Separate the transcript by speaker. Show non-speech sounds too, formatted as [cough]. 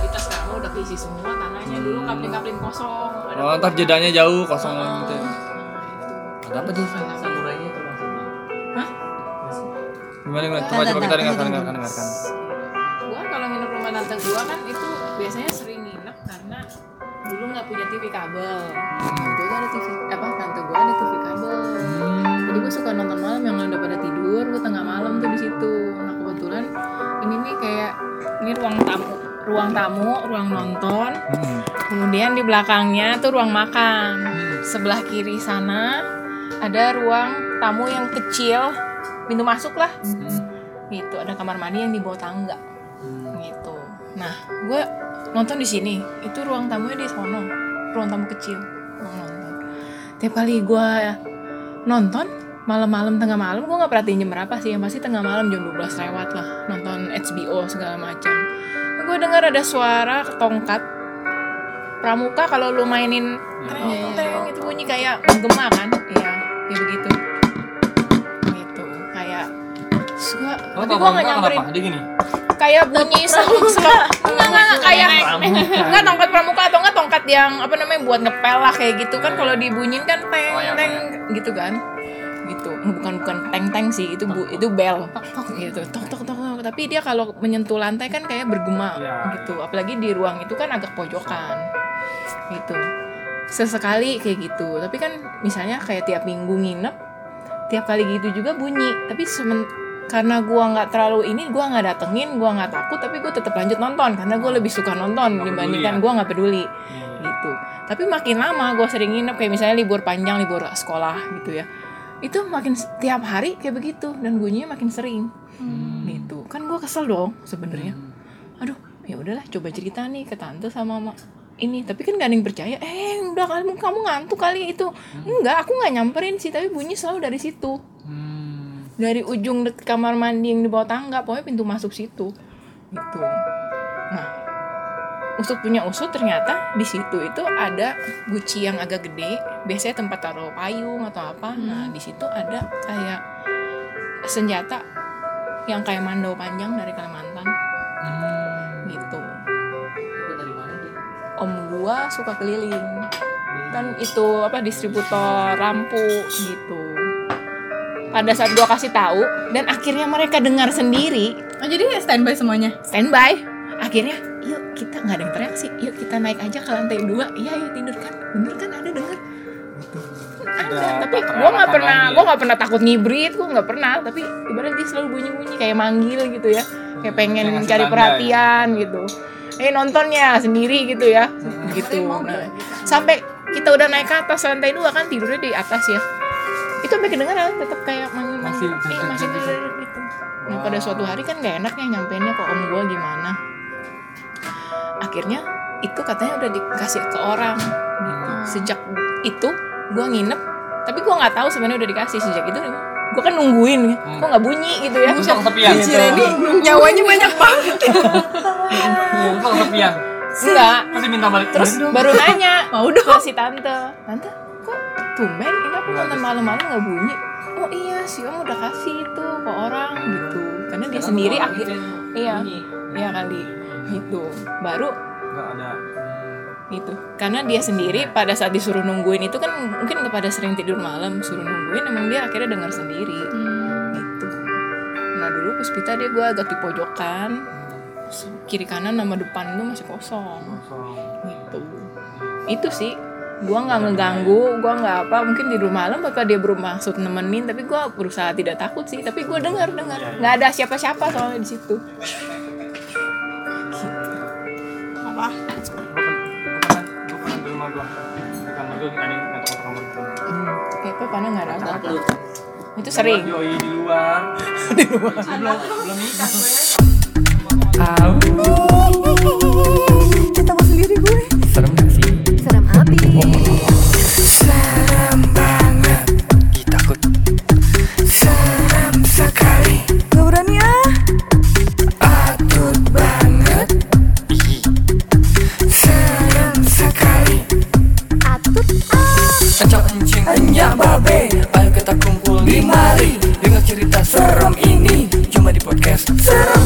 Speaker 1: kita sekarang tanahnya. Dulu hmm. kosong. Oh ntar jedanya jauh kosong oh. gitu ya.
Speaker 2: ada apa di sana samurainya tuh maksudnya hah?
Speaker 1: Gimana gimana? Coba coba kita dengarkan dengarkan dengarkan.
Speaker 3: Gua kalau nginep rumah tante gua kan itu biasanya sering nginep karena dulu nggak punya TV kabel. Hmm. Itu ada TV apa? Tante gua ada TV kabel. Jadi gue suka nonton malam yang udah pada tidur gue tengah malam tuh di situ. Nah kebetulan ini nih kayak ini ruang tamu ruang tamu ruang nonton.
Speaker 1: Hmm.
Speaker 3: kemudian di belakangnya tuh ruang makan. Sebelah kiri sana ada ruang tamu yang kecil. Pintu masuk lah. Gitu ada kamar mandi yang di bawah tangga. Gitu. Nah gue nonton di sini. Itu ruang tamunya di sono ruang tamu kecil. Ruang nonton. Tiap kali gue nonton malam-malam tengah malam gue nggak perhatiin jam berapa sih yang pasti tengah malam jam 12 lewat lah nonton HBO segala macam. Gue dengar ada suara tongkat pramuka kalau lu mainin teng teng itu bunyi kayak menggema kan? Iya kayak begitu. Gitu kayak gua,
Speaker 1: Oh,
Speaker 3: tapi gue nggak nyamperin?
Speaker 1: Dia gini.
Speaker 3: kayak bunyi seluk seluk enggak enggak kayak enggak tongkat pramuka atau enggak tongkat yang apa namanya buat ngepel lah kayak gitu kan kalau dibunyiin kan teng
Speaker 1: Oh, iya,
Speaker 3: teng gitu kan gitu bukan bukan teng teng sih itu bu itu bel. Gitu tok tok tok tok. tapi dia kalau menyentuh lantai kan kayak bergema
Speaker 1: Iya,
Speaker 3: gitu. Apalagi di ruang itu kan agak pojokan. Gitu. Sesekali kayak gitu. Tapi kan misalnya kayak tiap minggu nginep tiap kali gitu juga bunyi. Tapi semen karena gua nggak terlalu ini gua nggak datengin gua nggak takut tapi gua tetap lanjut nonton. Karena gua lebih suka nonton
Speaker 1: Nggak
Speaker 3: dibandingkan
Speaker 1: ya?
Speaker 3: gua nggak peduli.
Speaker 1: Iya.
Speaker 3: gitu. Tapi makin lama gua sering nginep kayak misalnya libur panjang libur sekolah gitu ya itu makin setiap hari kayak begitu dan bunyinya makin sering. Gitu. Kan gua kesel dong sebenarnya. Aduh ya udahlah coba cerita nih ke tante sama mama ini. Tapi kan gak ada yang percaya. Eh udah kamu kamu ngantuk kali itu. Enggak aku nggak nyamperin sih tapi bunyi selalu dari situ.
Speaker 1: Hmm.
Speaker 3: dari ujung kamar mandi yang di bawah tangga pokoknya pintu masuk situ. Gitu. nah usut punya usut ternyata di situ itu ada guci yang agak gede. Biasanya tempat taruh payung atau apa. Nah di situ ada kayak senjata yang kayak mandau panjang dari Kalimantan. Gitu.
Speaker 2: Itu dari mana dia?
Speaker 3: om gua suka keliling. Kan itu apa distributor lampu gitu. Pada saat gua kasih tahu dan akhirnya mereka dengar sendiri.
Speaker 4: Oh jadi standby semuanya?
Speaker 3: standby akhirnya yuk kita nggak ada yang teriak sih. Yuk kita naik aja ke lantai dua. Iya iya tidur kan? Bener kan? Ada denger. Ada tapi gua nggak pernah
Speaker 1: ya?
Speaker 3: gua nggak pernah takut ngibrit gua nggak pernah. Tapi ibaratnya dia selalu bunyi bunyi kayak manggil gitu ya. Kayak pengen
Speaker 1: Kayak ngasih
Speaker 3: cari perhatian gitu. Eh nontonnya sendiri gitu ya. Gitu. Nah, sampai kita udah naik ke atas lantai dua kan tidurnya di atas ya. Itu sampai kedengeran tetap kayak manggil
Speaker 1: Masih
Speaker 3: manggil eh, masih gitu. Nah pada suatu hari kan gak enak ya nyampeinnya ke om gua gimana akhirnya itu katanya udah dikasih ke orang gitu. sejak itu gua nginep tapi gua nggak tahu sebenarnya udah dikasih sejak itu. Gua kan nungguin kok nggak bunyi gitu ya.
Speaker 1: Terus yang kesepian.
Speaker 4: Si Reni nyawanya banyak banget.
Speaker 1: Terus yang kesepian.
Speaker 3: enggak
Speaker 1: Terus diminta balik.
Speaker 3: terus baru nanya [laughs]
Speaker 4: Mau dong.
Speaker 3: si tante tante kok tumben? Ini aku nonton malam-malam nggak bunyi. Oh iya si om udah kasih itu ke orang gitu. Karena dia sendiri akhir iya iya kali gitu. Baru
Speaker 1: Enggak ada.
Speaker 3: gitu. Karena dia sendiri pada saat disuruh nungguin itu kan mungkin kepada sering tidur malam suruh nungguin emang dia akhirnya dengar sendiri. Gitu. Nah dulu puspita dia gue agak di pojokan kiri kanan nama depan itu masih kosong. Gitu. Itu sih. Gua nggak ngeganggu gua nggak apa mungkin tidur malam apa dia bermaksud nemenin tapi gua berusaha tidak takut sih. Tapi gua dengar dengar. Nggak ada siapa-siapa soalnya di situ
Speaker 4: Apa?
Speaker 1: Gue pernah, gue pernah di rumah gue. Di kamar gue ada yang ngetok kamar gue.
Speaker 3: kayak apa karena nggak ada apa
Speaker 2: Takut.
Speaker 3: itu sering
Speaker 1: Yoi di luar. [laughs]
Speaker 3: di rumah
Speaker 1: Belum belum nikah gue.
Speaker 4: Ketawa sendiri gue.
Speaker 1: Serem gak sih?
Speaker 5: Serem abis
Speaker 6: podcast.